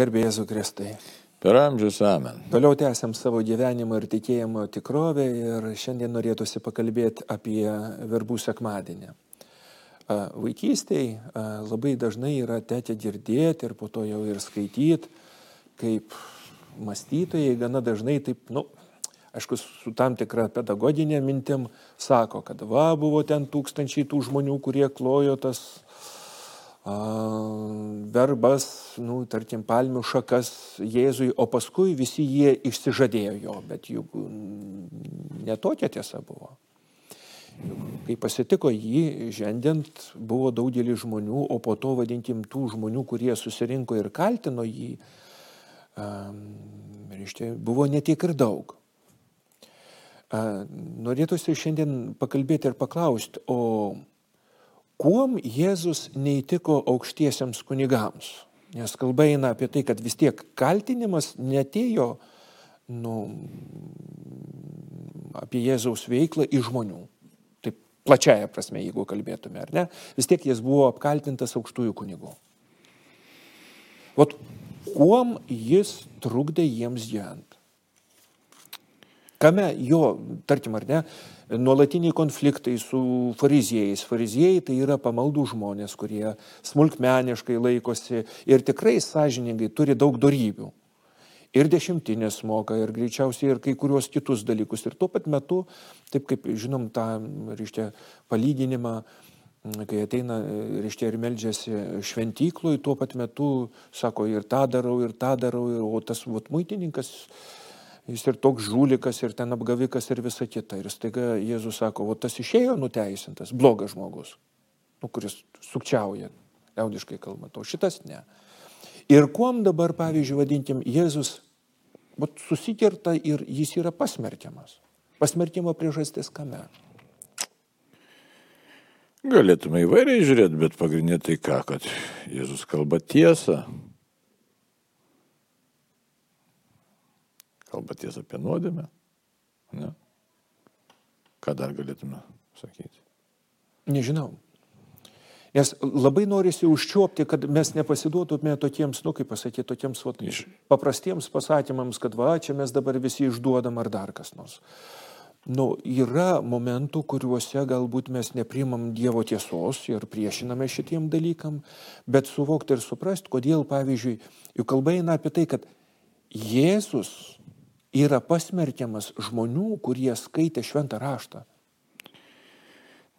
Garbėsiu Kristai. Per amžius amen. Toliau tęsiam savo gyvenimo ir tikėjimo tikrovę ir šiandien norėtųsi pakalbėti apie verbų sekmadienį. Vaikystėje labai dažnai yra tekę girdėti ir po to jau ir skaityti, kaip mąstytojai gana dažnai taip, nu, aišku, su tam tikra pedagoginė mintim sako, kad va, buvo ten tūkstančiai tų žmonių, kurie klojo tas verbas, nu, tarkim, palmių šakas Jėzui, o paskui visi jie išsižadėjo jo, bet juk netokia tiesa buvo. Kai pasitiko jį, žendint buvo daugelis žmonių, o po to vadinkim tų žmonių, kurie susirinko ir kaltino jį, reiškia, buvo netiek ir daug. Norėtųsi šiandien pakalbėti ir paklausti, o kuom Jėzus neįtiko aukštiesiams kunigams? Nes kalba eina apie tai, kad vis tiek kaltinimas netėjo nu, apie Jėzaus veiklą iš žmonių. Taip plačiaja prasme, jeigu kalbėtume, ar ne? Vis tiek jis buvo apkaltintas aukštųjų kunigų. Vat kuom jis trukdė jiems gyventi? Kame jo, tarkim ar ne, nuolatiniai konfliktai su fariziejais. Fariziejai tai yra pamaldų žmonės, kurie smulkmeniškai laikosi ir tikrai sąžiningai turi daug darybių. Ir dešimtinės moka, ir greičiausiai ir kai kuriuos kitus dalykus. Ir tuo pat metu, taip kaip žinom tą, reiškia, palyginimą, kai ateina, reiškia, ir meldžiasi šventyklui, tuo pat metu sako, ir tą darau, ir tą darau, o tas vat, muitininkas jis ir toks žulikas, ir ten apgavikas, ir visa kita. Ir staiga Jėzus sako, o tas išėjo nuteisintas, blogas žmogus, nu, kuris sukčiauja, liaudiškai kalbant, o šitas ne. Ir kuom dabar, pavyzdžiui, vadinkim, Jėzus vat, susikerta ir jis yra pasmerkiamas. Pasmerkimo priežastis kame? Galėtume įvairiai žiūrėti, bet pagrindinė tai ką, kad Jėzus kalba tiesą, kalba tiesa apie nuodėmę. Ne? Ką dar galėtume sakyti? Nežinau. Nes labai norisi užčiuopti, kad mes nepasiduotume tokiems, nu kaip pasakyti, tokiems vat, Iš... paprastiems pasakymams, kad va, čia mes dabar visi išduodam ar dar kas nors. Nu, yra momentų, kuriuose galbūt mes neprimam Dievo tiesos ir priešiname šitiem dalykam, bet suvokti ir suprasti, kodėl, pavyzdžiui, juk kalba eina apie tai, kad Jėzus yra pasmerkiamas žmonių, kurie skaitė šventą raštą.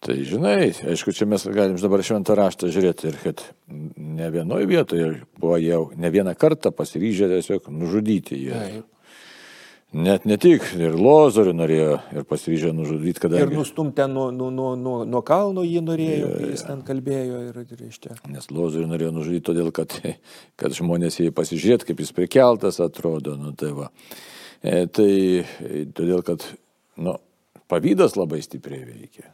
Tai žinai, aišku, čia mes galim dabar šventą raštą žiūrėti ir kad ne vienoje vietoje buvo jau ne vieną kartą pasiryžę tiesiog nužudyti jį. Taip. Net ne tik, ir Lozorių norėjo ir pasiryžę nužudyti, kadangi... Ir nustumti nuo, nuo, nuo, nuo, nuo kalno jį norėjo, ja. jis ten kalbėjo ir, ir iš čia. Nes Lozorių norėjo nužudyti todėl, kad, kad žmonės jį pasižiūrėt, kaip jis prikeltas atrodo. Nu, tai va. E, tai todėl, kad nu, pavydas labai stipriai veikia.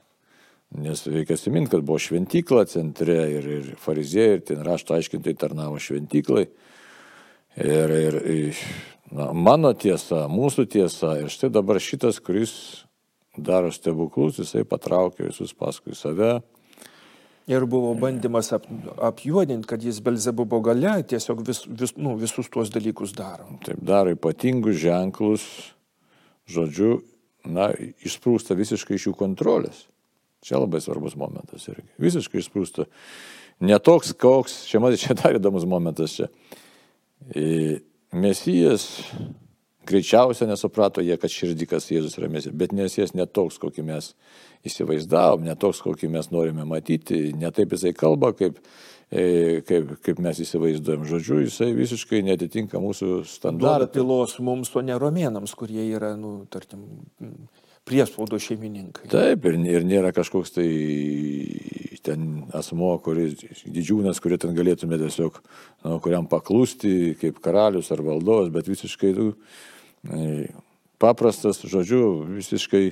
Nes reikia siminti, kad buvo šventykla centre ir, ir fariziejai, ir ten rašto aiškintai tarnavo šventyklai. Ir, ir na, mano tiesa, mūsų tiesa, ir štai dabar šitas, kuris daro stebuklus, jisai patraukia visus paskui save Ir buvo bandymas ap, apjuodinti, kad jis Belzebubo gale tiesiog vis, vis, nu, visus tuos dalykus daro. Taip daro ypatingus ženklus, žodžiu, na, išsprūsta visiškai iš jų kontrolės. Čia labai svarbus momentas irgi. Visiškai išsprūsta. Netoks, koks, čia matai, čia dar įdomus momentas čia. Mesijas greičiausiai nesuprato jie, kad širdikas Jėzus yra mesijas, bet mesijas netoks, kokį mes įsivaizdavom, ne toks, kokį mes norime matyti, ne taip jisai kalba, kaip, e, kaip, kaip mes įsivaizduojam. Žodžiu, jisai visiškai netitinka mūsų standartų. Duoda pilos mums, o ne romėnams, kurie yra, nu, tarkim, priespaudo šeimininkai. Taip, ir, ir nėra kažkoks tai ten asmo, kuris, didžiūnas, kurį ten galėtume tiesiog, nu, kuriam paklusti kaip karalius ar valdovas, bet visiškai, nu, paprastas, žodžiu, visiškai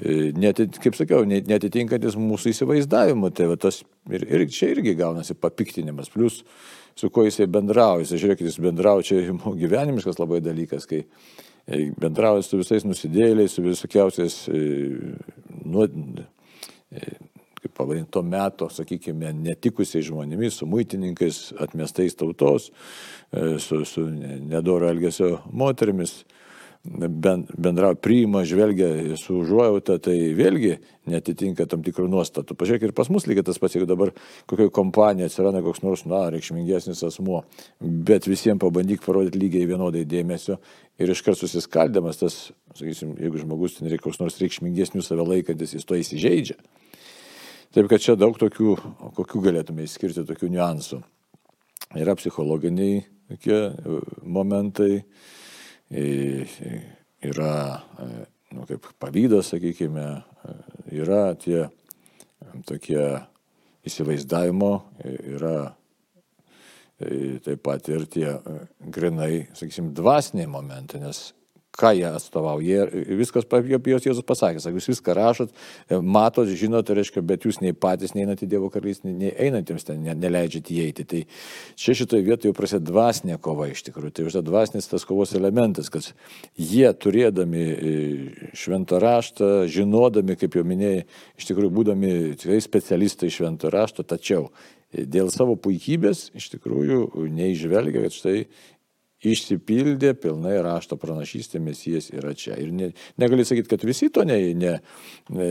E, netit, kaip sakiau, netitinkantis mūsų įsivaizdavimu. Tai va, tas ir, ir čia irgi gaunasi papiktinimas. Plus, su kuo jisai bendrauja. Jisai, žiūrėkit, jis bendrauja, čia gyvenimiškas labai dalykas, kai e, bendrauja su visais nusidėliais, su visokiausiais, nu, kaip pavadinti, to meto, sakykime, netikusiais žmonėmis, su muitininkais, atmestais tautos, e, su, su nedoro elgesio moterimis bendrau, priima, žvelgia su užuojauta, tai vėlgi netitinka tam tikrų nuostatų. Pažiūrėk, ir pas mus lygiai tas pats, jeigu dabar kokioje kompanijoje atsiranda koks nors, na, reikšmingesnis asmuo, bet visiems pabandyk parodyti lygiai vienodai dėmesio ir iškart susiskaldamas tas, sakysim, jeigu žmogus ten reikia koks nors reikšmingesnių save laikantis, jis to įsižeidžia. Taip kad čia daug tokių, kokių galėtume išskirti tokių niuansų. Yra psichologiniai tokie momentai, yra, nu, kaip pavydas, sakykime, yra tie tokie įsivaizdavimo, yra taip pat ir tie grinai, sakysim, dvasiniai momentai, nes ką jie atstovauja. Jie viskas, juos Jėzus pasakė, sako, jūs viską rašot, e, matot, žinot, tai reiškia, bet jūs nei patys neinate Dievo karalystę, nei einantiems ten ne, neleidžiate įeiti. Tai čia šitoje vietoje jau prasideda dvasinė kova iš tikrųjų. Tai užta dvasinis tas kovos elementas, kad jie turėdami e, šventą raštą, žinodami, kaip jau minėjai, iš tikrųjų būdami tikrai specialistai šventą rašto, tačiau dėl savo puikybės iš tikrųjų neižvelgia, kad štai išsipildė pilnai rašto pranašystė, mesijas yra čia. Ir ne, negali sakyti, kad visi to ne, ne,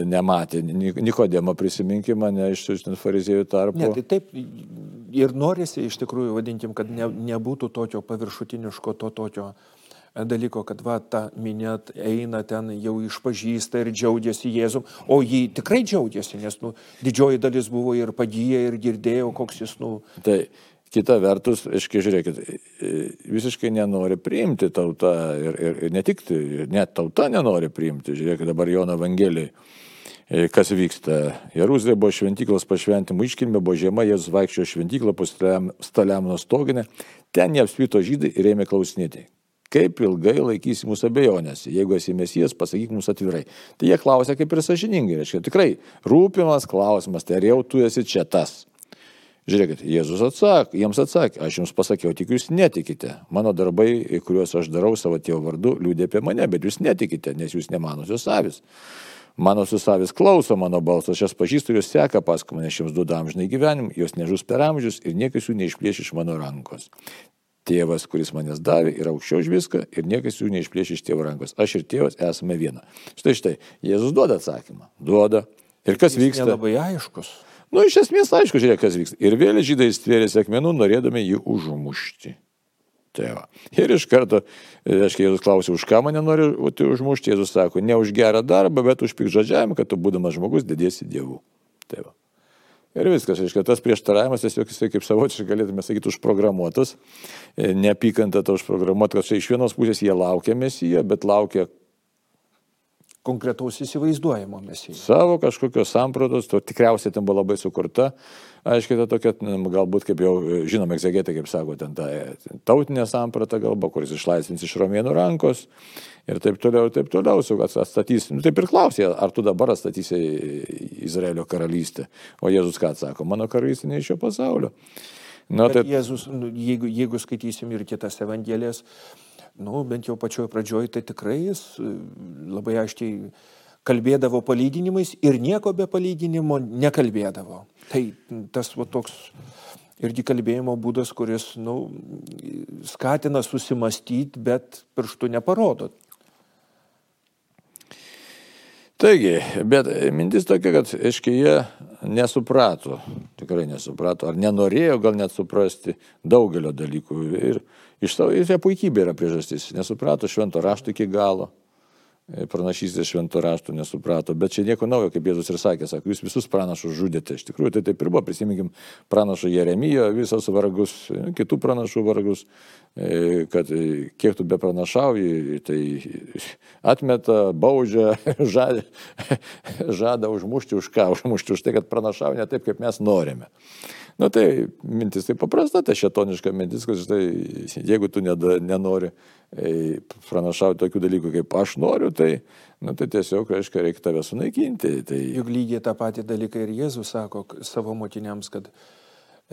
nematė. Nikodėmą prisiminkime mane iš farizėjų tarpo. Ne, tai taip ir norisi iš tikrųjų, vadinkim, kad ne, nebūtų tokio paviršutiniško, to tokio dalyko, kad va ta minėt eina ten jau išpažįsta ir džiaugiasi Jėzum, o jį tikrai džiaugiasi, nes nu, didžioji dalis buvo ir pagyję ir girdėjo, koks jis, nu. Tai Kita vertus, aiškiai, žiūrėkit, visiškai nenori priimti tauta ir, ir, ir ne tik, net tauta nenori priimti. Žiūrėkit dabar Jono Evangelijai, kas vyksta. Jeruzalė buvo šventyklos pašventimų iškilmė, buvo žiema, Jėzus vaikščiojo šventyklą po Staliamono stoginę, ten jie apspito žydai ir ėmė klausinėti. Kaip ilgai laikysi mūsų abejonės? Jeigu esi mesijas, pasakyk mums atvirai. Tai jie klausia kaip ir sažiningai, reiškia, tikrai rūpimas klausimas, tai ar jau tu esi čia tas? Žiūrėkit, Jėzus atsakė, jiems atsakė, aš jums pasakiau, tik jūs netikite. Mano darbai, kuriuos aš darau savo tėvo vardu, liūdė apie mane, bet jūs netikite, nes jūs nemanosios savis. Mano susavis klauso mano balsas, aš jas pažįstu, jos seka paskui mane, jums duodu amžinai gyvenimą, jos nežus per amžius ir niekas jų neišplėš iš mano rankos. Tėvas, kuris manęs davė, yra aukščiau už viską ir niekas jų neišplėš iš tėvo rankos. Aš ir tėvas esame viena. Štai štai, Jėzus duoda atsakymą. Duoda. Ir kas Jis vyksta? Labai aiškus. Nu, iš esmės, aišku, žiūrėk, kas vyksta. Ir vėl žydai stvėrėsi akmenų, norėdami jį užmušti. Tai va. Ir iš karto, aiškiai, Jėzus klausė, už ką mane nori užmušti, Jėzus sako, ne už gerą darbą, bet už pikžodžiavimą, kad tu būdamas žmogus dėdėsi dievų. Tai va. Ir viskas, aišku, tas prieštaravimas tiesiog jisai kaip savotiškai galėtume sakyti užprogramuotas, neapykanta to užprogramuota, kad iš vienos pusės jie laukia mesiją, bet laukia konkretaus įsivaizduojamo mesijo. Savo kažkokios sampratos, to tikriausiai ten buvo labai sukurta. Aiškiai, ta tokia, galbūt, kaip jau žinom, egzegetai, kaip sako, ten ta tautinė samprata galbūt, kuris išlaisvins iš romėnų rankos ir taip toliau, ir taip toliau, su atstatys, nu taip ir klausė, ar tu dabar atstatysi Izraelio karalystę. O Jėzus ką atsako, mano karalystė ne iš šio pasaulio. Na, tai... Jėzus, nu, jeigu, jeigu skaitysim ir kitas evangelijas, nu, bent jau pačioj pradžioj, tai tikrai jis e, labai aiškiai kalbėdavo palyginimais ir nieko be palyginimo nekalbėdavo. Tai tas va, toks irgi kalbėjimo būdas, kuris nu, skatina susimastyti, bet pirštų neparodo. Taigi, bet mintis tokia, kad, aiškiai, jie nesuprato, tikrai nesuprato, ar nenorėjo gal net suprasti daugelio dalykų. Ir iš savo, ir puikybė yra priežastis, nesuprato švento rašto iki galo. E, pranašystės šventų raštų nesuprato. Bet čia nieko naujo, kaip Jėzus ir sakė, sako, jūs visus pranašus žudėte. Iš tikrųjų, tai taip ir buvo, prisiminkim pranašo Jeremijo, visos vargus, e, kitų pranašų vargus, e, kad kiek tu be pranašauji, tai atmeta, baudžia, žada, žada užmušti už ką, užmušti už tai, kad pranašauja ne taip, kaip mes norime. Na nu, tai mintis tai paprasta, ta šetoniška mintis, kad štai, jeigu tu neda, nenori e, pranašauti tokių dalykų, kaip aš noriu, tai, na, tai tiesiog, reiškia, reikia tave sunaikinti. Tai... Juk lygiai tą patį dalyką ir Jėzus sako savo mokiniams, kad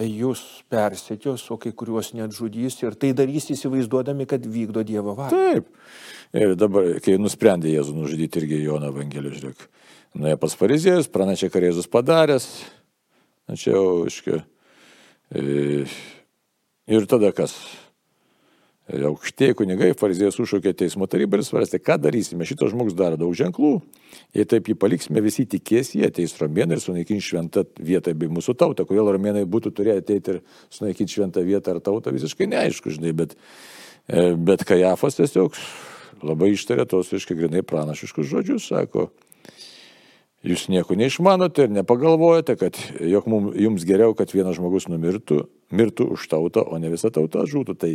jūs persekios, o kai kuriuos net žudys ir tai darys įsivaizduodami, kad vykdo Dievo valią. Taip. Ir dabar, kai nusprendė Jėzų nužudyti irgi Jono Evangelijos, žiūrėk, nuėjo pas fariziejus, pranašė, ką Jėzus padaręs, na čia jau, iškia, e, ir tada kas? aukštieji kunigai, fariziejus užšaukė teismo tarybą ir svarstė, ką darysime. Šitas žmogus daro daug ženklų, jei taip jį paliksime, visi tikės, jie ateis romėnai ir sunaikins šventą vietą bei mūsų tautą. Kodėl romėnai būtų turėję ateiti ir sunaikinti šventą vietą ar tautą, visiškai neaišku, žinai, bet, e, bet Kajafas tiesiog labai ištarė tos, aiškiai, grinai pranašiškus žodžius, sako, Jūs nieko neišmanote ir nepagalvojate, kad jog mum, jums geriau, kad vienas žmogus numirtų, mirtų už tautą, o ne visa tauta žūtų. Tai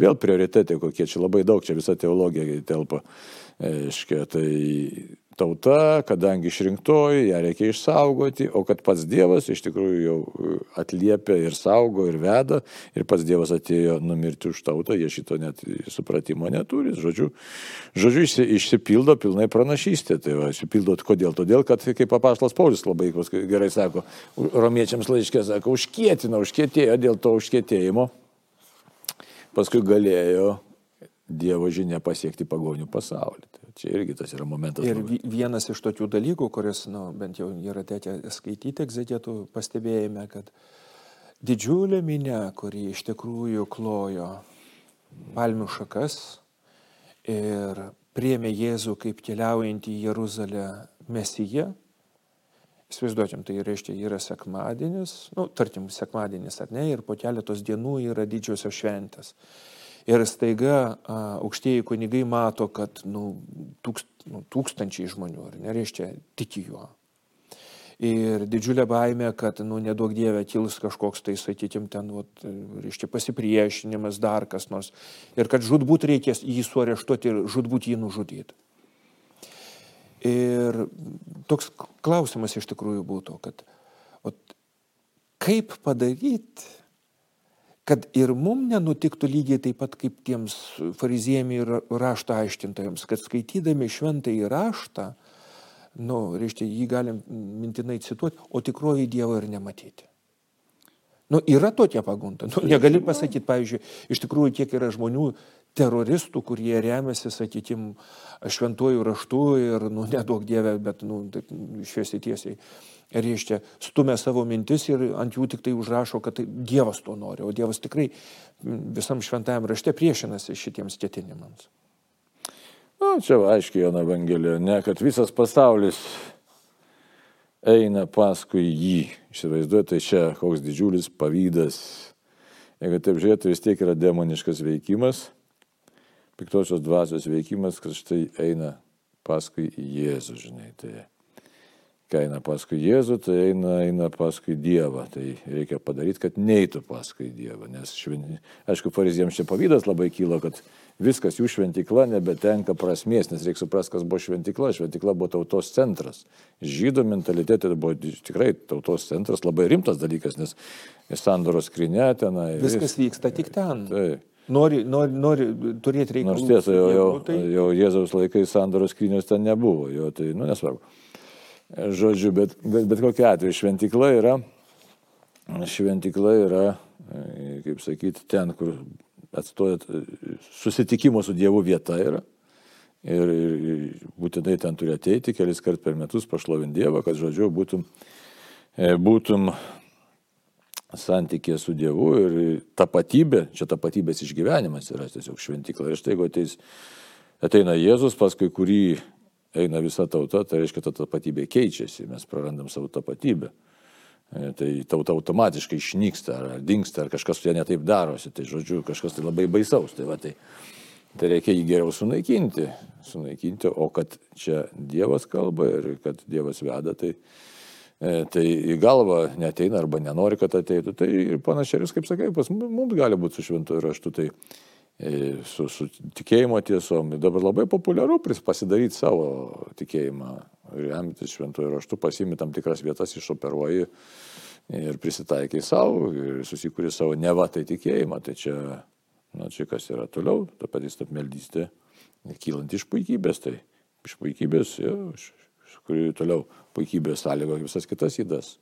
vėl prioritetai kokie, čia labai daug, čia visa teologija telpa. Iškia, tai tauta, kadangi išrinktoji, ją reikia išsaugoti, o kad pats Dievas iš tikrųjų jau e, atliepia ir saugo ir veda, ir pats Dievas atėjo numirti už tautą, jie šito net supratimo neturi. Žodžiu, žodžiu išsipildo pilnai pranašystė. Tai va, išsipildot kodėl? Todėl, kad kaip papaštas Paulius labai gerai sako, romiečiams laiškė sako, užkėtino, užkėtėjo dėl to užkėtėjimo. Paskui galėjo Dievo žinia pasiekti pagonių pasaulį. Tai čia irgi tas yra momentas. Ir labai. vienas iš tokių dalykų, kuris, nu, bent jau yra tekę skaityti egzetėtų, pastebėjome, kad didžiulė minė, kuri iš tikrųjų klojo palmių šakas ir priemė Jėzų kaip keliaujantį į Jeruzalę mesiją. Įsivaizduokim, tai reiškia, yra sekmadienis, nu, tarkim, sekmadienis ar ne, ir po keletos dienų yra didžiosios šventės. Ir staiga a, aukštieji kunigai mato, kad nu, tūkst, nu, tūkstančiai žmonių, ar nereiškia, tiki juo. Ir didžiulė baime, kad, nu, nedaug dievė kils kažkoks tai, sakykim, ten, vat, reiškia, pasipriešinimas, dar kas nors. Ir kad žudbūt reikės jį suareštuoti ir žudbūt jį nužudyti. Ir toks klausimas iš tikrųjų būtų, kad vat, kaip padaryti, kad ir mum nenutiktų lygiai taip pat kaip tiems fariziejams ir rašto aiškintojams, kad skaitydami šventąjį raštą, nu, reiškia, jį galim mintinai cituoti, o tikroji Dievo ir nematyti. Nu, yra tokia pagunda. Nu, negali pasakyti, pavyzdžiui, iš tikrųjų, kiek yra žmonių teroristų, kurie remiasi, sakykime, šventuoju raštu ir, nu, nedaug dievę, bet, nu, šviesiai tiesiai reiškia, stumia savo mintis ir ant jų tik tai užrašo, kad tai Dievas to nori, o Dievas tikrai visam šventajam rašte priešinasi šitiems ketinimams. Na, čia aiškiai Jono Evangelija, ne, kad visas pasaulis eina paskui jį. Įsivaizduojate, tai čia koks didžiulis pavydas. Jeigu taip žiūrėtų, vis tiek yra demoniškas veikimas, piktosios dvasios veikimas, kad štai eina paskui Jėzų, žinai. Tai kai eina paskui Jėzų, tai eina, eina paskui Dievą. Tai reikia padaryti, kad neitų paskui Dievą. Nes, šventi, aišku, fariziems čia pavydas labai kyla, kad viskas jų šventikla nebetenka prasmės, nes reikia suprasti, kas buvo šventikla. Šventikla buvo tautos centras. Žydų mentalitetai buvo tikrai tautos centras, labai rimtas dalykas, nes sandoros skrinė tenai. Viskas vyksta tik ten. Tai. Nori, nori, nori turėti reikalų. Nors tiesa, jau, jau, tai... jau Jėzaus laikais sandoros skrynios ten nebuvo, jo, tai, nu, nesvarbu. Žodžiu, bet, bet, bet kokia atveju šventikla yra, šventikla yra, kaip sakyti, ten, kur atstojat susitikimo su Dievu vieta yra. Ir, ir būtinai ten turi ateiti kelis kart per metus pašlovinti Dievą, kad, žodžiu, būtum, e, būtum santykė su Dievu ir tapatybė, čia tapatybės išgyvenimas yra tiesiog šventikla. Ir štai, jeigu ateis, ateina Jėzus, paskui kurį eina visa tauta, tai reiškia, ta tapatybė keičiasi, mes prarandam savo tapatybę. E, tai tauta automatiškai išnyksta ar dinksta, ar kažkas su ja netaip darosi. Tai žodžiu, kažkas tai labai baisaus. Tai, va, tai, tai reikia jį geriau sunaikinti. Sunaikinti, o kad čia Dievas kalba ir kad Dievas veda, tai, tai į galvą neteina arba nenori, kad ateitų. Tai ir panašiai, kaip sakai, pas mums gali būti su šventuoju raštu. Tai, E, su, su tikėjimo tiesom. Dabar labai populiaru pasidaryti savo tikėjimą, remtis šventuoju raštu, pasimi tam tikras vietas, išoperuoji ir prisitaikai savo ir susikūri savo neva tai tikėjimą. Tai čia, na, čia kas yra toliau, ta pati stapmeldystė, kylant iš puikybės, tai iš puikybės, jo, iš, iš kurių toliau puikybės sąlygo visas kitas įdas.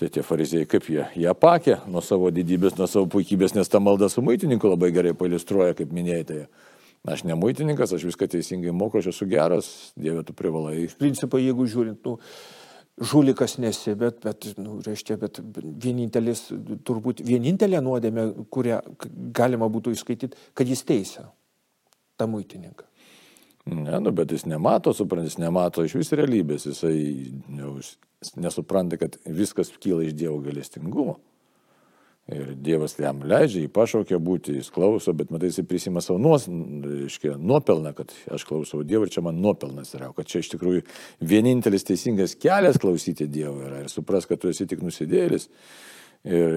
Tai tie farizėjai, kaip jie, jie apakė nuo savo didybės, nuo savo puikybės, nes ta malda su maitininku labai gerai pailustruoja, kaip minėjote. Aš ne muitininkas, aš viską teisingai moku, aš esu geras, Dieve, tu privalai. Iš principo, jeigu žiūrint, nu, žulikas nesi, bet, bet, nu, reiškia, bet vienintelis, turbūt vienintelė nuodėmė, kurią galima būtų įskaityti, kad jis teisė tą muitininką. Ne, nu, bet jis nemato, suprant, jis nemato iš vis realybės, jisai jau, nesupranta, kad viskas kyla iš Dievo galestingumo. Ir Dievas jam leidžia, jį pašaukia būti, jis klauso, bet matai, jis prisima savo nuos, reiškia, nuopelną, kad aš klausau Dievo ir čia man nuopelnas yra, kad čia iš tikrųjų vienintelis teisingas kelias klausyti Dievo yra ir supras, kad tu esi tik nusidėlis. Ir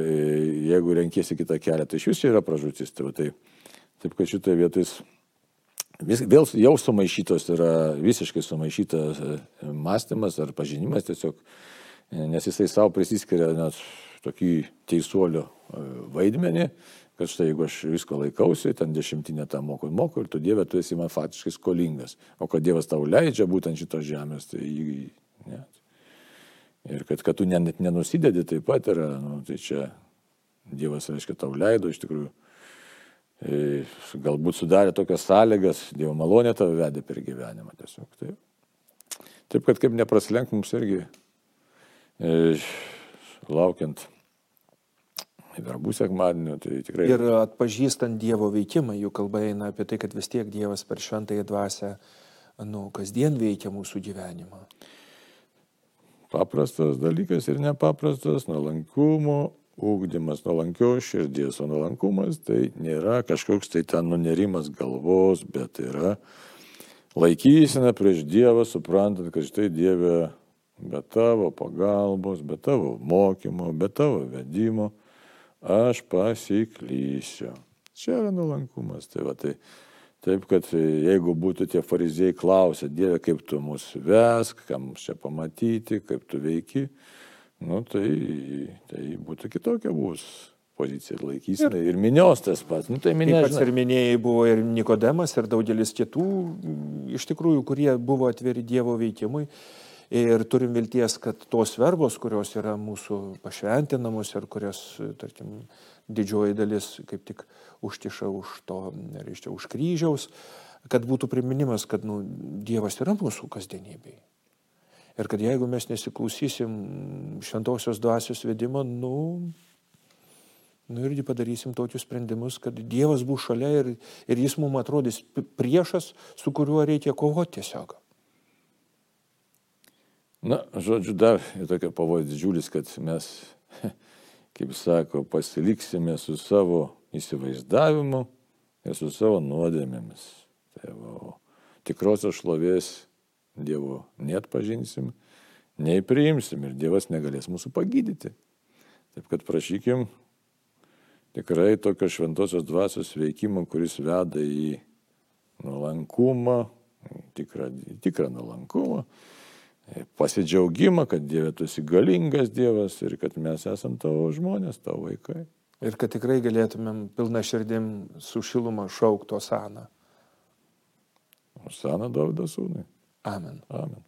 jeigu renkėsi kitą kelią, tai iš vis čia yra pražūtis. Tai, tai, taip, kad šitoje vietoje vis, vėl jau sumaišytos yra visiškai sumaišytas e, mąstymas ar pažinimas tiesiog, e, nes jisai savo prisiskiria net tokį teisuolio e, vaidmenį, kad štai jeigu aš visko laikausi, ten dešimtinę tą moku, moku ir tu Dieve, tu esi man faktiškai skolingas. O kad Dievas tau leidžia būtent šitos žemės, tai ne. Ir kad, kad tu net nenusidedi taip pat yra, nu, tai čia Dievas, reiškia, tau leido iš tikrųjų galbūt sudarė tokias sąlygas, Dievo malonė tave vedė per gyvenimą tiesiog. Taip, taip kad kaip nepraslenk mums irgi e, laukiant verbų sekmadienio, tai tikrai. Ir atpažįstant Dievo veikimą, jų kalba eina apie tai, kad vis tiek Dievas per šventąją dvasę, nu, kasdien veikia mūsų gyvenimą. Paprastas dalykas ir nepaprastas, nuolankumo ūkdymas nuolankios širdies, o nuolankumas tai nėra kažkoks tai ten nunerimas galvos, bet yra laikysena prieš Dievą, suprantant, kad štai Dieve be tavo pagalbos, be tavo mokymo, be tavo vedimo, aš pasiklysiu. Čia yra nuolankumas. Tai va, tai, taip, kad jeigu būtų tie fariziejai klausę, Dieve, kaip tu mus vesk, kam čia pamatyti, kaip tu veiki, nu, tai, tai būtų kitokia bus pozicija ir laikysena. Ir, ir minios tas pats. Nu, tai minė, pats ir minėjai buvo ir Nikodemas, ir daugelis kitų, iš tikrųjų, kurie buvo atviri Dievo veikimui. Ir turim vilties, kad tos verbos, kurios yra mūsų pašventinamos ir kurias, tarkim, didžioji dalis kaip tik užtiša už to, reiškia, už kryžiaus, kad būtų priminimas, kad nu, Dievas yra mūsų kasdienybėje. Ir kad jeigu mes nesiklausysim šventosios dvasios vedimo, nu, nu irgi padarysim tokius sprendimus, kad Dievas bus šalia ir, ir jis mums atrodys priešas, su kuriuo reikia kovoti tiesiog. Na, žodžiu, dar tokia pavojus didžiulis, kad mes, kaip sako, pasiliksime su savo įsivaizdavimu ir su savo nuodėmėmis. Tai va, tikrosios šlovės Dievo net pažinsim, nei priimsim ir Dievas negalės mūsų pagydyti. Taip kad prašykim tikrai tokio šventosios dvasios veikimo, kuris veda į nuolankumą, tikrą, tikrą nuolankumą, pasidžiaugimą, kad Dieve tu esi galingas Dievas ir kad mes esame tavo žmonės, tavo vaikai. Ir kad tikrai galėtumėm pilna širdim su šiluma šaukto saną. Sana Davido sūnui. Amen. Amen.